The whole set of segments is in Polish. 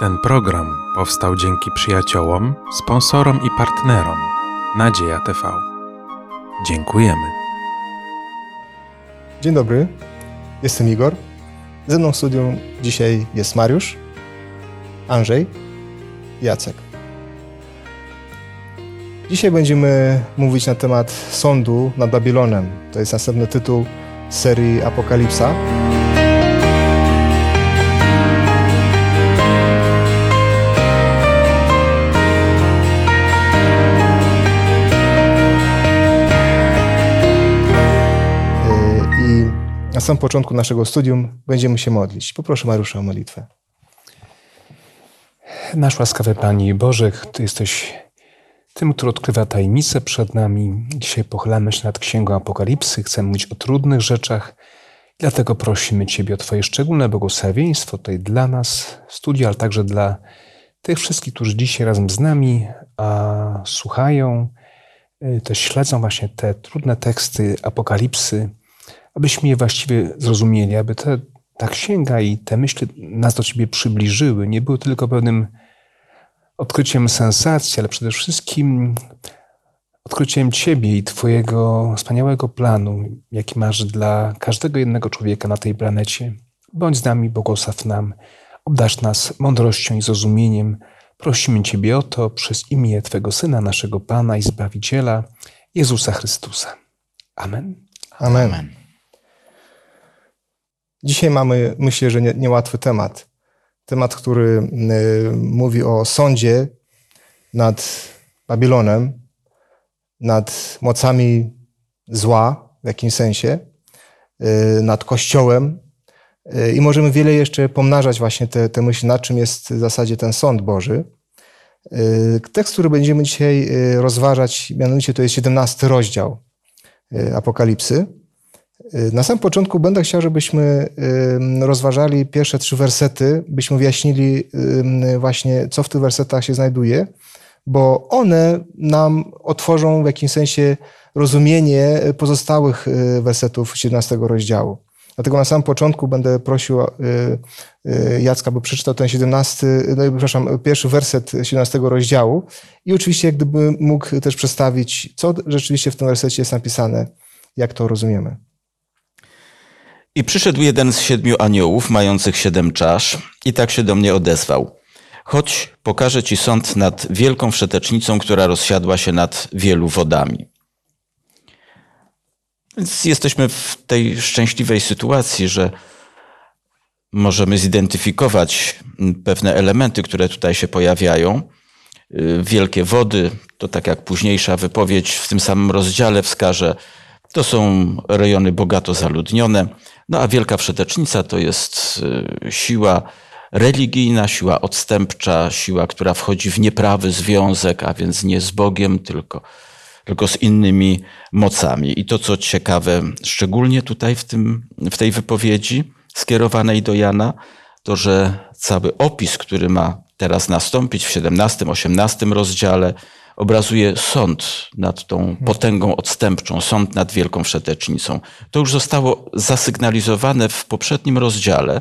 Ten program powstał dzięki przyjaciołom, sponsorom i partnerom Nadzieja TV. Dziękujemy. Dzień dobry, jestem Igor. Ze mną w studium dzisiaj jest Mariusz, Andrzej Jacek. Dzisiaj będziemy mówić na temat sądu nad Babilonem. To jest następny tytuł serii Apokalipsa. Samym początku naszego studium będziemy się modlić. Poproszę Mariusza o modlitwę. Nasz łaskawy Panie Boże, Ty jesteś tym, który odkrywa tajemnice przed nami. Dzisiaj pochylamy się nad Księgą Apokalipsy, chcemy mówić o trudnych rzeczach, dlatego prosimy Ciebie o Twoje szczególne błogosławieństwo tutaj dla nas w studiu, ale także dla tych wszystkich, którzy dzisiaj razem z nami słuchają, y, też śledzą właśnie te trudne teksty Apokalipsy, abyśmy je właściwie zrozumieli, aby te, ta księga i te myśli nas do Ciebie przybliżyły, nie były tylko pewnym odkryciem sensacji, ale przede wszystkim odkryciem Ciebie i Twojego wspaniałego planu, jaki masz dla każdego jednego człowieka na tej planecie. Bądź z nami, błogosław nam, obdasz nas mądrością i zrozumieniem. Prosimy Ciebie o to przez imię Twego Syna, naszego Pana i Zbawiciela, Jezusa Chrystusa. Amen. Amen. Dzisiaj mamy, myślę, że nie, niełatwy temat. Temat, który y, mówi o sądzie nad Babilonem, nad mocami zła w jakimś sensie, y, nad Kościołem. Y, I możemy wiele jeszcze pomnażać właśnie te, te myśli, nad czym jest w zasadzie ten sąd Boży. Y, Tekst, który będziemy dzisiaj y, rozważać, mianowicie to jest 17 rozdział y, Apokalipsy. Y, Na samym początku będę chciał, żebyśmy rozważali pierwsze trzy wersety, byśmy wyjaśnili właśnie, co w tych wersetach się znajduje, bo one nam otworzą w jakimś sensie rozumienie pozostałych y, wersetów 17 rozdziału. Dlatego na samym początku będę prosił y, Jacka, by przeczytał ten 17, no, przepraszam, pierwszy werset 17 rozdziału i oczywiście gdyby mógł też przedstawić, co rzeczywiście w tym wersecie jest napisane, jak to rozumiemy. I przyszedł jeden z siedmiu aniołów, mających siedem czasz, i tak się do mnie odezwał. Chodź, pokażę ci sąd nad wielką wszetecznicą, która rozsiadła się nad wielu wodami. Więc jesteśmy w tej szczęśliwej sytuacji, że możemy zidentyfikować pewne elementy, które tutaj się pojawiają. Y, Wielkie wody, to tak jak późniejsza wypowiedź w tym samym rozdziale wskaże, to są rejony bogato zaludnione. No a wielka wszetecznica to jest y, siła religijna, siła odstępcza, siła, która wchodzi w nieprawy związek, a więc nie z Bogiem, tylko, tylko z innymi mocami. I to, co ciekawe, szczególnie tutaj w, tym, w tej wypowiedzi skierowanej do Jana, to, że cały opis, który ma teraz nastąpić w 17, 18 rozdziale, obrazuje sąd nad tą potęgą odstępczą, sąd nad wielką wszetecznicą. To już zostało zasygnalizowane w poprzednim rozdziale,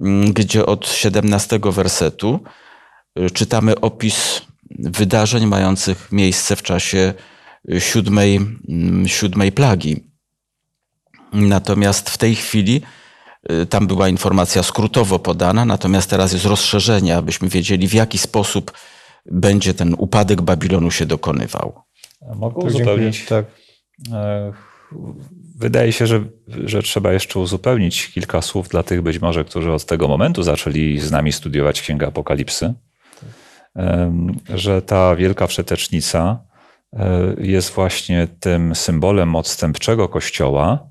mm, gdzie od 17 wersetu y, czytamy opis wydarzeń mających miejsce w czasie y, siódmej, mm, siódmej plagi. Natomiast w tej chwili y, tam była informacja skrótowo podana, natomiast teraz jest rozszerzenie, abyśmy wiedzieli, w jaki sposób będzie ten upadek Babilonu się dokonywał. Mogę Tak, uzupełnić. Tak. E, Wydaje się, że, że trzeba jeszcze uzupełnić kilka słów dla tych być może, którzy od tego momentu zaczęli z nami studiować Księgę Apokalipsy, Em, że ta wielka wszetecznica e, jest właśnie tym symbolem odstępczego Kościoła,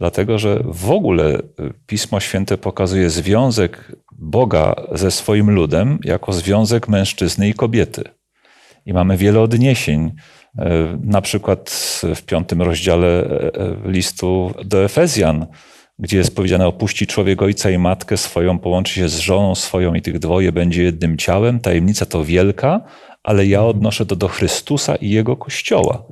dlatego że w ogóle e, Pismo Święte pokazuje związek Boga ze swoim ludem jako związek mężczyzny i kobiety. I mamy wiele odniesień, e, na przykład w piątym rozdziale e, listu do Efezjan, gdzie jest powiedziane: Opuści człowiek ojca i matkę swoją, połączy się z żoną swoją, i tych dwoje będzie jednym ciałem. Tajemnica to wielka, ale ja odnoszę to do Chrystusa i jego kościoła.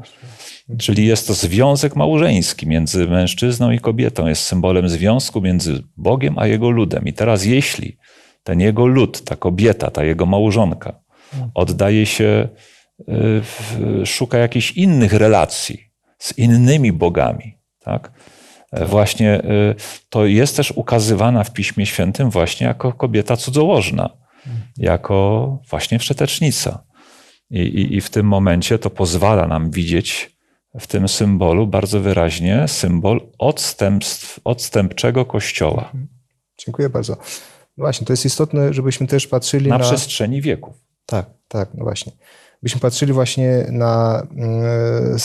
Czyli jest to związek małżeński między mężczyzną i kobietą, jest symbolem związku między Bogiem a jego ludem. I teraz, jeśli ten jego lud, ta kobieta, ta jego małżonka, oddaje się, y, szuka jakichś innych relacji z innymi bogami. Tak? E, Właśnie y, to jest też ukazywana w Piśmie Świętym właśnie jako kobieta cudzołożna, jako właśnie wszetecznica. I, i, I w tym momencie to pozwala nam widzieć w tym symbolu bardzo wyraźnie symbol odstępstw, odstępczego kościoła Dziękuję bardzo. No właśnie, to jest istotne, żebyśmy też patrzyli na na... przestrzeni wieków. Tak, tak, no właśnie. Byśmy patrzyli właśnie na, mm,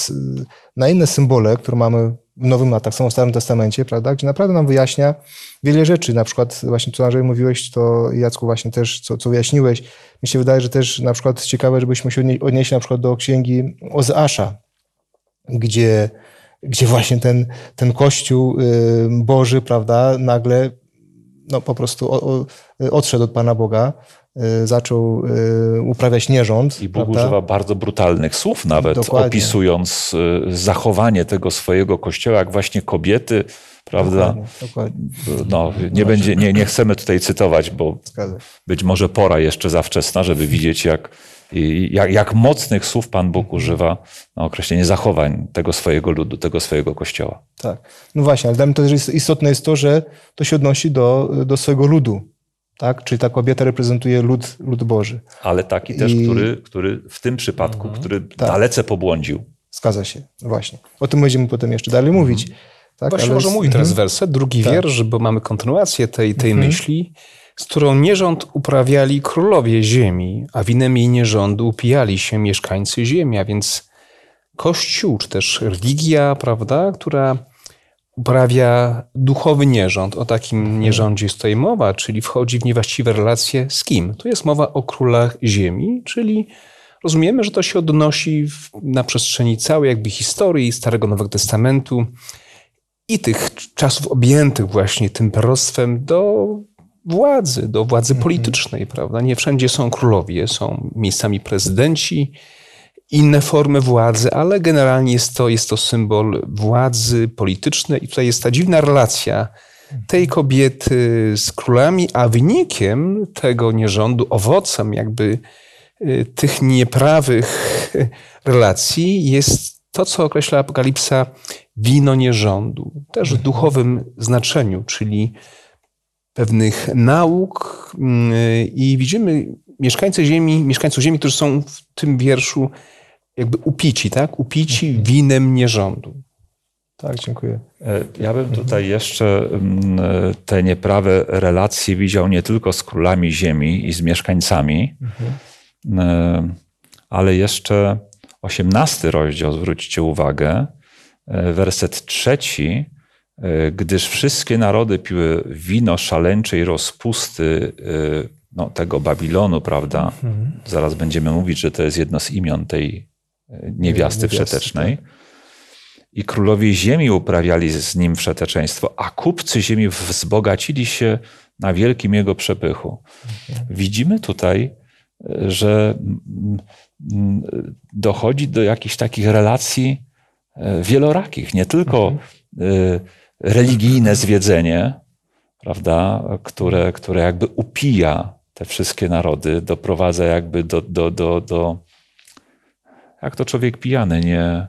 na inne symbole, które mamy w Nowym, a tak samo w Starym Testamencie, prawda, gdzie naprawdę nam wyjaśnia wiele rzeczy. Na przykład właśnie co Andrzej mówiłeś, to Jacku właśnie też, co, co wyjaśniłeś. Mi się wydaje, że też na przykład ciekawe, żebyśmy się odnie- odnieśli na przykład do księgi Ozeasza, gdzie, gdzie właśnie ten, ten Kościół y, Boży, prawda, nagle no, po prostu o, o, odszedł od Pana Boga, y, zaczął y, uprawiać nierząd. I Bóg prawda? używa bardzo brutalnych słów nawet, Dokładnie. opisując zachowanie tego swojego kościoła, jak właśnie kobiety, prawda? Dokładnie, dokładnie. No, nie, będzie, nie, nie chcemy tutaj cytować, bo być może pora jeszcze za wczesna, żeby widzieć, jak, i- jak, jak mocnych słów Pan Bóg używa na określenie zachowań tego swojego ludu, tego swojego kościoła. Tak. No właśnie, ale dla mnie też jest, istotne jest to, że to się odnosi do, do swojego ludu. Tak? Czyli ta kobieta reprezentuje lud, lud Boży. Ale taki też, I- który, który w tym przypadku, który Tak. dalece pobłądził. Zgadza się. No właśnie. O tym będziemy potem jeszcze dalej mówić. Tak? Właśnie Ale może mówi teraz Mhm. werset, drugi Tak. wiersz, bo mamy kontynuację tej, tej myśli, z którą nierząd uprawiali królowie ziemi, a winem jej nierządu upijali się mieszkańcy ziemi, a więc Kościół, czy też religia, prawda, która uprawia duchowy nierząd. O takim nierządzie jest tutaj mowa, czyli wchodzi w niewłaściwe relacje z kim? Tu jest mowa o królach ziemi, czyli rozumiemy, że to się odnosi w, na przestrzeni całej jakby historii Starego Nowego Testamentu i tych czasów objętych właśnie tym perostwem do władzy, do władzy politycznej, prawda? Nie wszędzie są królowie, są miejscami prezydenci, inne formy władzy, ale generalnie jest to, jest to symbol władzy politycznej i tutaj jest ta dziwna relacja tej kobiety z królami, a wynikiem tego nierządu, owocem jakby y, tych nieprawych relacji jest to, co określa Apokalipsa wino nierządu, też w duchowym znaczeniu, czyli pewnych nauk mm, i widzimy mieszkańcy ziemi, mieszkańców ziemi, którzy są w tym wierszu jakby upici, tak? Upici winem nierządu. Tak, dziękuję. E, Ja bym tutaj jeszcze mm, te nieprawe relacje widział nie tylko z królami ziemi i z mieszkańcami, e, ale jeszcze osiemnasty rozdział, zwróćcie uwagę, e, werset trzeci, gdyż wszystkie narody piły wino szaleńczej rozpusty e, no, tego Babilonu, prawda? Zaraz będziemy mówić, że to jest jedno z imion tej e, niewiasty wszetecznej. I królowie ziemi uprawiali z nim wszeteczeństwo, a kupcy ziemi wzbogacili się na wielkim jego przepychu. Widzimy tutaj, e, że mm, mm, dochodzi do jakichś takich relacji e, wielorakich, nie tylko e, religijne zwiedzenie, prawda, które, które jakby upija te wszystkie narody, doprowadza jakby do, do, do, do jak to człowiek pijany, nie,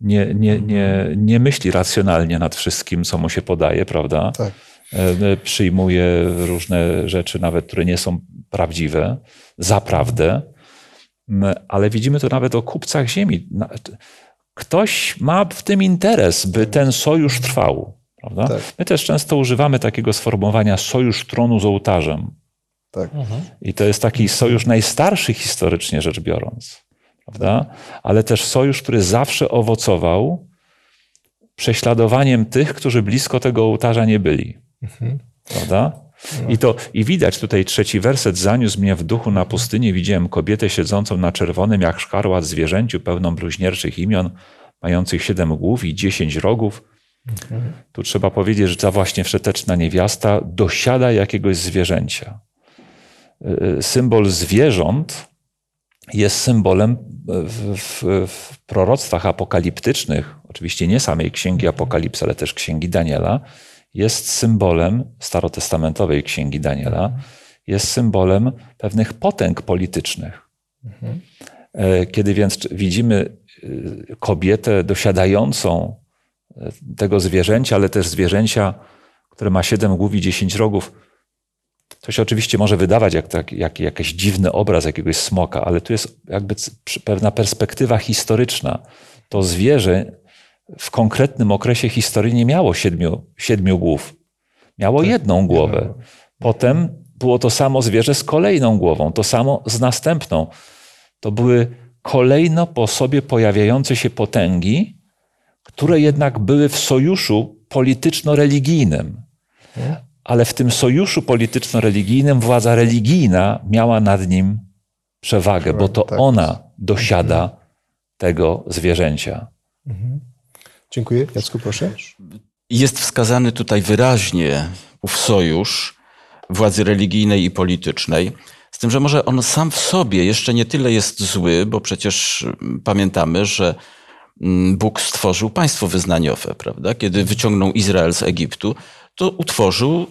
nie, nie, nie, nie myśli racjonalnie nad wszystkim, co mu się podaje, prawda? Tak. E, Przyjmuje różne rzeczy, nawet które nie są prawdziwe, za prawdę. Ale widzimy to nawet o kupcach ziemi. Ktoś ma w tym interes, by ten sojusz trwał. Prawda? Tak. My też często używamy takiego sformułowania sojusz tronu z ołtarzem. Tak. I to jest taki sojusz najstarszy historycznie rzecz biorąc. Prawda? Ale też sojusz, który zawsze owocował prześladowaniem tych, którzy blisko tego ołtarza nie byli. Prawda? I, to, I widać tutaj trzeci werset. Zaniósł mnie w duchu na pustynię. Widziałem kobietę siedzącą na czerwonym, jak szkarłat zwierzęciu, pełną bluźnierczych imion, mających siedem głów i dziesięć rogów. Tu trzeba powiedzieć, że ta właśnie wszeteczna niewiasta dosiada jakiegoś zwierzęcia. Y, Symbol zwierząt jest symbolem w, w, w proroctwach apokaliptycznych, oczywiście nie samej księgi Apokalipsy, ale też księgi Daniela, jest symbolem starotestamentowej księgi Daniela, jest symbolem pewnych potęg politycznych. E, Kiedy więc widzimy e, kobietę dosiadającą tego zwierzęcia, ale też zwierzęcia, które ma siedem głów i dziesięć rogów, to się oczywiście może wydawać jak, tak, jak jakiś dziwny obraz jakiegoś smoka, ale tu jest jakby pewna perspektywa historyczna. To zwierzę w konkretnym okresie historii nie miało siedmiu, siedmiu głów. Miało jedną głowę. Potem było to samo zwierzę z kolejną głową, to samo z następną. To były kolejno po sobie pojawiające się potęgi, które jednak były w sojuszu polityczno-religijnym. Ale w tym sojuszu polityczno-religijnym władza religijna miała nad nim przewagę, bo to tak ona dosiada tego zwierzęcia. Dziękuję. Jacku, proszę. Jest wskazany tutaj wyraźnie ów sojusz władzy religijnej i politycznej. Z tym, że może on sam w sobie jeszcze nie tyle jest zły, bo przecież mm, pamiętamy, że Bóg stworzył państwo wyznaniowe, prawda? Kiedy wyciągnął Izrael z Egiptu, to utworzył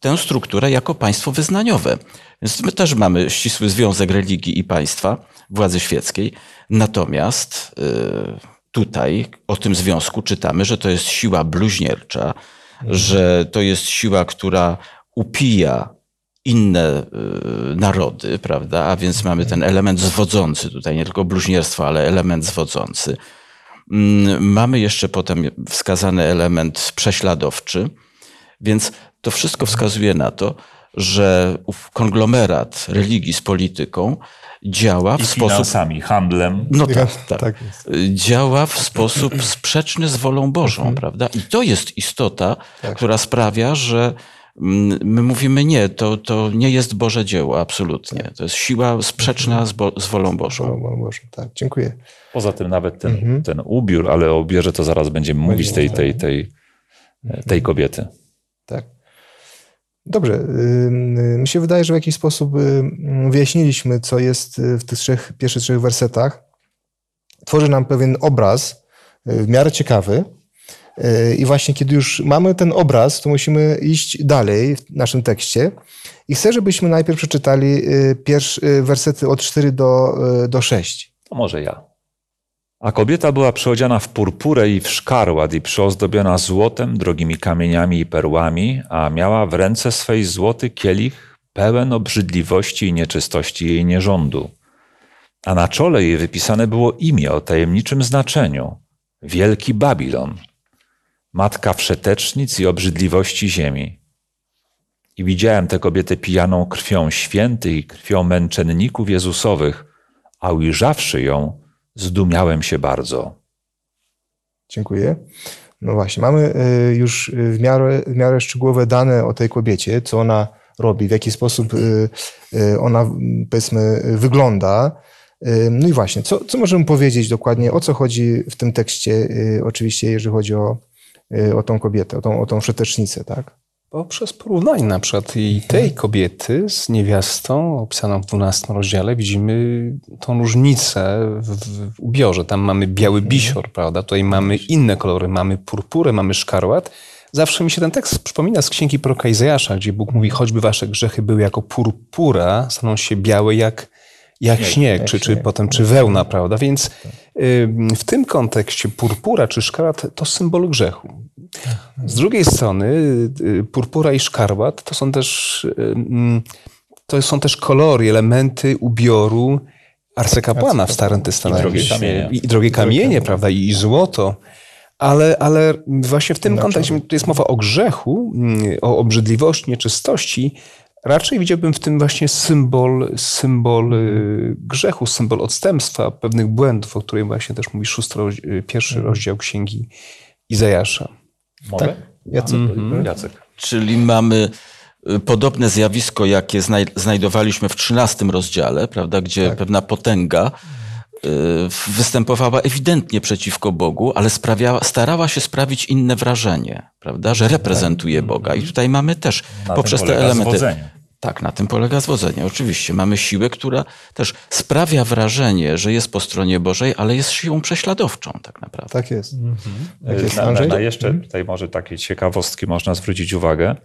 tę strukturę jako państwo wyznaniowe. Więc my też mamy ścisły związek religii i państwa, władzy świeckiej. Natomiast y, tutaj o tym związku czytamy, że to jest siła bluźniercza, że to jest siła, która upija inne y, narody, prawda? A więc mamy ten element zwodzący tutaj, nie tylko bluźnierstwo, ale element zwodzący. Mm, Mamy jeszcze potem wskazany element prześladowczy, więc to wszystko wskazuje na to, że konglomerat religii z polityką działa I w sposób. finansami, handlem. No tak, tak. Tak jest. Działa w sposób sprzeczny z wolą Bożą, prawda? I to jest istota, która sprawia, że my mówimy nie, to, to nie jest Boże dzieło, absolutnie. To jest siła sprzeczna z, bo, z wolą Bożą. O, Boże, tak, dziękuję. Poza tym nawet ten, ten ubiór, ale o ubierze to zaraz będziemy mówić tej, tej, tej, tej kobiety. Tak. Dobrze. ym, Mi się wydaje, że w jakiś sposób ym, wyjaśniliśmy, co jest y, w tych trzech, pierwszych trzech wersetach. Tworzy nam pewien obraz, y, w miarę ciekawy. Y, I właśnie kiedy już mamy ten obraz, to musimy iść dalej w naszym tekście. I chcę, żebyśmy najpierw przeczytali y, pierwsze y, wersety od 4 do, do 6. To może ja. A kobieta była przyodziana w purpurę i w szkarłat i przyozdobiona złotem, drogimi kamieniami i perłami, a miała w ręce swej złoty kielich pełen obrzydliwości i nieczystości jej nierządu. A na czole jej wypisane było imię o tajemniczym znaczeniu – Wielki Babilon, matka wszetecznic i obrzydliwości ziemi. I widziałem tę kobietę pijaną krwią świętych i krwią męczenników Jezusowych, a ujrzawszy ją, zdumiałem się bardzo. Dziękuję. No właśnie, mamy y, już w miarę, w miarę szczegółowe dane o tej kobiecie, co ona robi, w jaki sposób y, y, ona, powiedzmy, wygląda. No i właśnie, co, co możemy powiedzieć dokładnie, o co chodzi w tym tekście, oczywiście, jeżeli chodzi o, o tą kobietę, o tą, o tą wszetecznicę, tak? Poprzez porównanie na przykład i tej kobiety z niewiastą opisaną w 12 rozdziale widzimy tą różnicę w, w ubiorze. Tam mamy biały bisior, prawda? Tutaj mamy inne kolory. Mamy purpurę, mamy szkarłat. Zawsze mi się ten tekst przypomina z księgi proroka Izajasza, gdzie Bóg mówi, choćby wasze grzechy były jako purpura, staną się białe jak, jak śnieg, czy, czy potem czy wełna, prawda? Więc w tym kontekście purpura czy szkarłat to symbol grzechu. Z drugiej strony y, purpura i szkarłat to są też, ym, to są też kolory, elementy ubioru arcykapłana w Starym Testamencie. drogie kamienie. I, i drogie kamienie, prawda? I, i złoto. Ale, ale właśnie w tym kontekście, tu jest mowa o grzechu, mm, o obrzydliwości, nieczystości. Raczej widziałbym w tym właśnie symbol, symbol y, grzechu, symbol odstępstwa, pewnych błędów, o których właśnie też mówi szósty, y, pierwszy rozdział księgi Izajasza. Mogę? Jacek? Jacek. Czyli mamy y, podobne zjawisko, jakie znaj- znajdowaliśmy w 13 rozdziale, prawda, gdzie pewna potęga y, występowała ewidentnie przeciwko Bogu, ale sprawiała, starała się sprawić inne wrażenie, prawda, że reprezentuje Boga. I tutaj mamy też Na poprzez te elementy. zwodzenie. Tak, na tym polega zwodzenie. Oczywiście mamy siłę, która też sprawia wrażenie, że jest po stronie Bożej, ale jest siłą prześladowczą tak naprawdę. Tak jest. Tak jest. Na, na, na jeszcze tutaj może takie ciekawostki można zwrócić uwagę.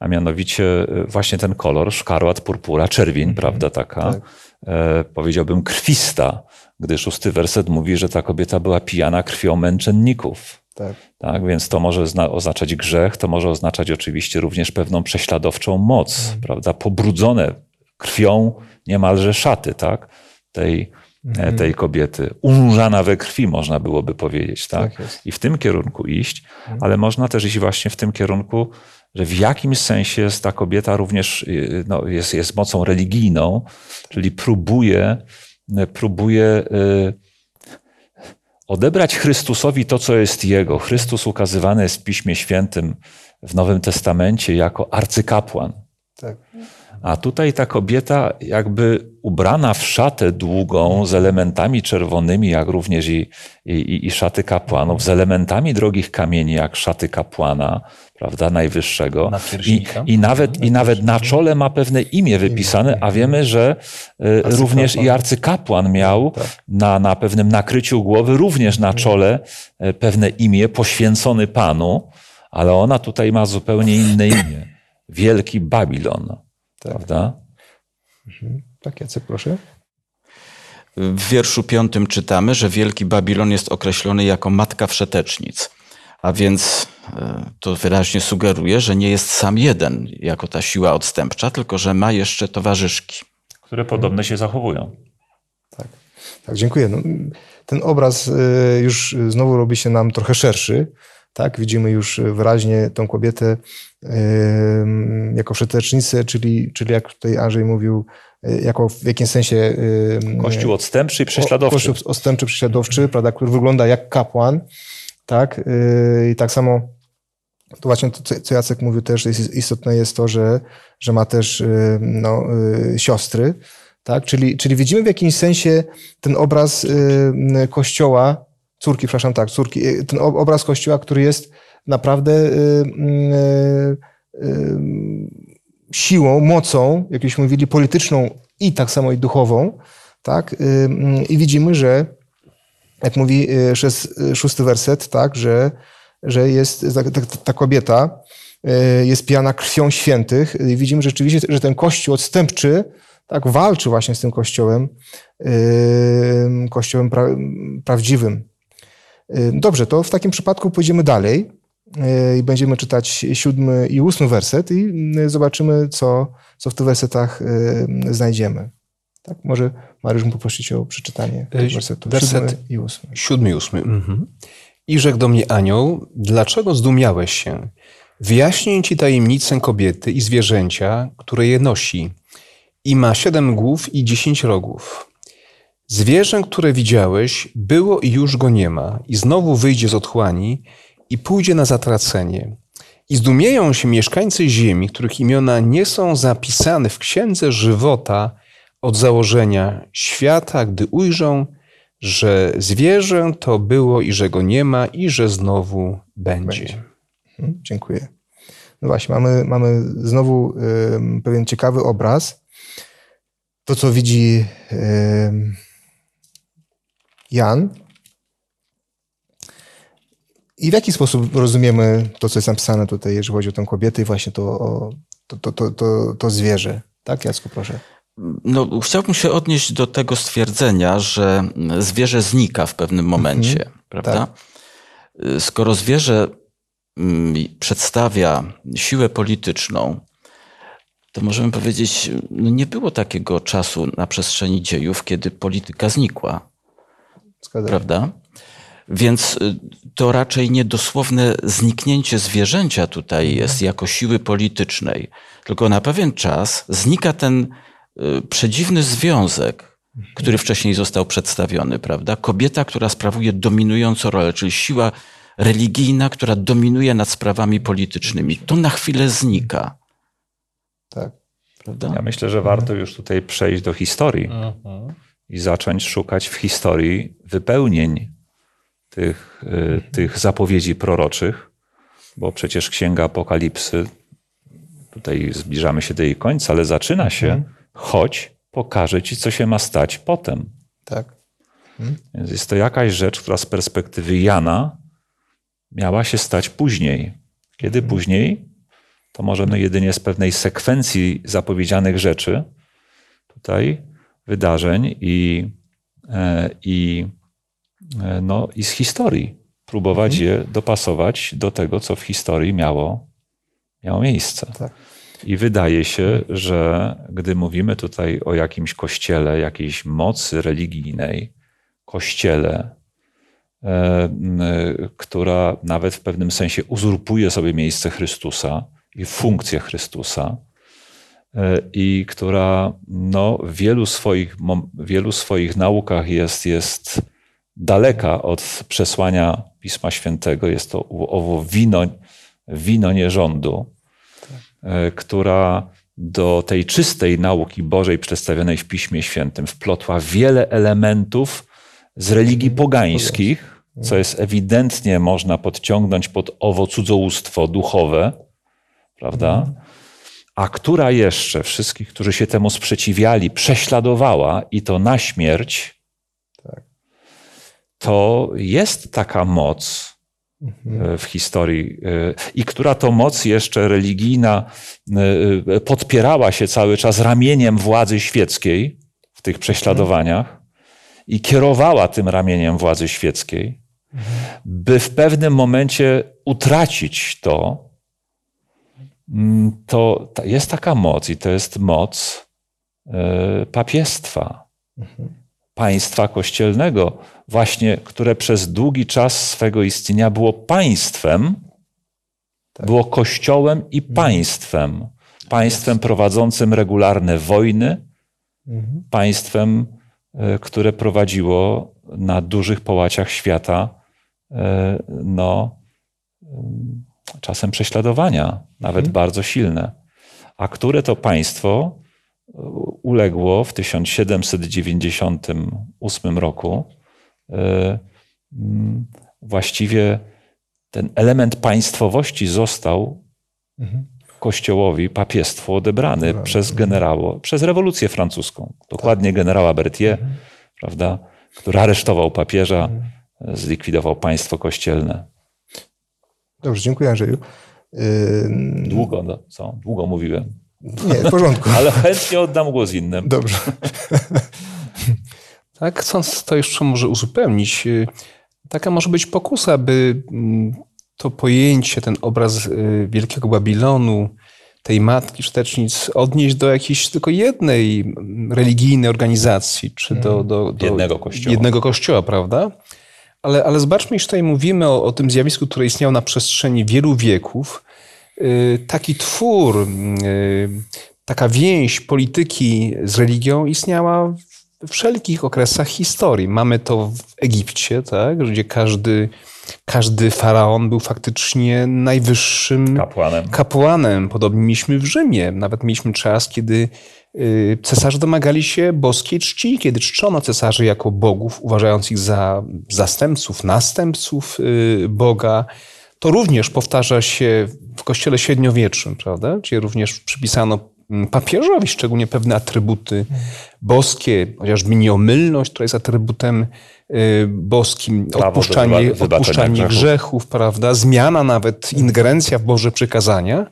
a mianowicie e, właśnie ten kolor, szkarłat, purpura, czerwień, prawda, taka, tak. e, powiedziałbym krwista, gdy szósty werset mówi, że ta kobieta była pijana krwią męczenników. Tak. Tak, więc to może zna- oznaczać grzech, to może oznaczać oczywiście również pewną prześladowczą moc, prawda? Pobrudzone krwią niemalże szaty, tak? Tej, e, tej kobiety. Unurzana we krwi, można byłoby powiedzieć, tak? Tak. I w tym kierunku iść, ale można też iść właśnie w tym kierunku, że w jakimś sensie jest ta kobieta również y, no, jest, jest mocą religijną, czyli próbuje, próbuje y, odebrać Chrystusowi to, co jest Jego. Chrystus ukazywany jest w Piśmie Świętym w Nowym Testamencie jako arcykapłan. Tak. A tutaj ta kobieta, jakby ubrana w szatę długą z elementami czerwonymi, jak również i, i, i szaty kapłanów, z elementami drogich kamieni, jak szaty kapłana, prawda, najwyższego. I, i, nawet, I nawet na czole ma pewne imię wypisane, a wiemy, że y, również i arcykapłan miał na, na pewnym nakryciu głowy, również na czole y, pewne imię poświęcony Panu, ale ona tutaj ma zupełnie inne imię. Wielki Babilon. Prawda? Tak, Jacek, proszę. W wierszu piątym czytamy, że Wielki Babilon jest określony jako matka wszetecznic. A więc e, to wyraźnie sugeruje, że nie jest sam jeden jako ta siła odstępcza, tylko że ma jeszcze towarzyszki. Które podobne się zachowują. Tak, dziękuję. No, ten obraz y, już znowu robi się nam trochę szerszy. Tak, widzimy już wyraźnie tą kobietę jako wszetecznicę, czyli, czyli jak tutaj Andrzej mówił, y, jako w jakimś sensie Kościół odstępczy i prześladowczy. Kościół odstępczy, prześladowczy, prawda, który wygląda jak kapłan. Tak, y, i tak samo to właśnie to, co- Jacek mówił też jest istotne jest to, że, że ma też y, no, siostry, tak? Czyli, czyli widzimy w jakimś sensie ten obraz kościoła, córki, przepraszam, tak, córki, ten ob- obraz kościoła, który jest naprawdę y, y, y, siłą, mocą, jak już mówili, polityczną i tak samo i duchową, tak? I widzimy, że jak mówi szósty werset, tak, że, że jest ta, ta, ta kobieta jest pijana krwią świętych. I widzimy rzeczywiście, że ten kościół odstępczy tak walczy właśnie z tym kościołem, kościołem pra, prawdziwym. Dobrze, to w takim przypadku pójdziemy dalej i będziemy czytać siódmy i ósmy werset i y, zobaczymy, co, co w tych wersetach y, znajdziemy. Tak, może Mariusz mógł poprosić o przeczytanie wersetów. werset- Siódmy i ósmy. Siódmy i ósmy. Mhm. I rzekł do mnie anioł, dlaczego zdumiałeś się? Wyjaśnię ci tajemnicę kobiety i zwierzęcia, które je nosi. I ma siedem głów i dziesięć rogów. Zwierzę, które widziałeś, było i już go nie ma, i znowu wyjdzie z otchłani i pójdzie na zatracenie. I zdumieją się mieszkańcy ziemi, których imiona nie są zapisane w księdze żywota od założenia świata, gdy ujrzą, że zwierzę to było i że go nie ma i że znowu będzie. Będzie. Mhm, Dziękuję. No właśnie, mamy, mamy znowu ym, pewien ciekawy obraz. To, co widzi ym, Jan. I w jaki sposób rozumiemy to, co jest napisane tutaj, jeżeli chodzi o tę kobietę i właśnie to, o, to, to, to, to, to zwierzę. Tak, Jacku, proszę. No, chciałbym się odnieść do tego stwierdzenia, że zwierzę znika w pewnym momencie, prawda? Y, Skoro zwierzę mm, przedstawia siłę polityczną, to możemy powiedzieć, no nie było takiego czasu na przestrzeni dziejów, kiedy polityka znikła, Zgadzam się. prawda? Więc y, to raczej nie dosłowne zniknięcie zwierzęcia tutaj jest jako siły politycznej, tylko na pewien czas znika ten y, przedziwny związek, który wcześniej został przedstawiony, prawda? Kobieta, która sprawuje dominującą rolę, czyli siła religijna, która dominuje nad sprawami politycznymi. To na chwilę znika, Tak. prawda? Ja myślę, że warto już tutaj przejść do historii i zacząć szukać w historii wypełnień tych, y, tych zapowiedzi proroczych, bo przecież Księga Apokalipsy, tutaj zbliżamy się do jej końca, ale zaczyna się, choć pokaże ci, co się ma stać potem. Tak. Więc jest to jakaś rzecz, która z perspektywy Jana miała się stać później. Kiedy później? to możemy jedynie z pewnej sekwencji zapowiedzianych rzeczy, tutaj wydarzeń i, e, i, no, i z historii próbować je dopasować do tego, co w historii miało, miało miejsce. Tak. I wydaje się, że gdy mówimy tutaj o jakimś kościele, jakiejś mocy religijnej, kościele, e, m, która nawet w pewnym sensie uzurpuje sobie miejsce Chrystusa i funkcję Chrystusa, e, i która no, w wielu swoich, wielu swoich naukach jest, jest daleka od przesłania Pisma Świętego. Jest to owo wino, wino nierządu, e, która do tej czystej nauki Bożej przedstawionej w Piśmie Świętym wplotła wiele elementów z religii pogańskich, co jest ewidentnie można podciągnąć pod owo cudzołóstwo duchowe, prawda? A która jeszcze wszystkich, którzy się temu sprzeciwiali, prześladowała i to na śmierć, to jest taka moc e, w historii e, i która to moc jeszcze religijna e, podpierała się cały czas ramieniem władzy świeckiej w tych prześladowaniach i kierowała tym ramieniem władzy świeckiej, by w pewnym momencie utracić to, mm, to jest taka moc i to jest moc papiestwa, państwa kościelnego, właśnie, które przez długi czas swego istnienia było państwem, było kościołem i państwem. Państwem prowadzącym regularne wojny, państwem, e, które prowadziło na dużych połaciach świata e, no, em, czasem prześladowania, nawet bardzo silne, a które to państwo uległo w 1798 roku e, mm, właściwie ten element państwowości został kościołowi, papiestwu odebrany przez generało, przez rewolucję francuską. Dokładnie generała Berthier, prawda, który aresztował papieża, e, zlikwidował państwo kościelne. Dobrze, dziękuję Andrzeju. Ym, Długo, no, co? Długo mówiłem. Nie, w porządku. Ale chętnie oddam głos innym. Dobrze. Tak, chcąc to jeszcze może uzupełnić, y, taka może być pokusa, by mm, to pojęcie, ten obraz y, Wielkiego Babilonu, tej matki czytecznic odnieść do jakiejś tylko jednej mm, religijnej organizacji, czy do, do, do Jednego kościoła. jednego kościoła, prawda? Ale, ale zobaczmy, że tutaj mówimy o, o tym zjawisku, które istniało na przestrzeni wielu wieków. Y, Taki twór, y, taka więź polityki z religią istniała we wszelkich okresach historii. Mamy to w Egipcie, tak, gdzie każdy, każdy faraon był faktycznie najwyższym Kapłanem. kapłanem. Podobnie mieliśmy w Rzymie. Nawet mieliśmy czas, kiedy y, cesarze domagali się boskiej czci, kiedy czczono cesarzy jako bogów, uważając ich za zastępców, następców Boga. To również powtarza się w kościele średniowiecznym, prawda? Gdzie również przypisano mm, papieżowi szczególnie pewne atrybuty boskie, chociażby nieomylność, która jest atrybutem boskim, Prawo odpuszczanie, wyba- odpuszczanie grzechów. grzechów, prawda? Zmiana nawet, ingerencja w Boże przykazania.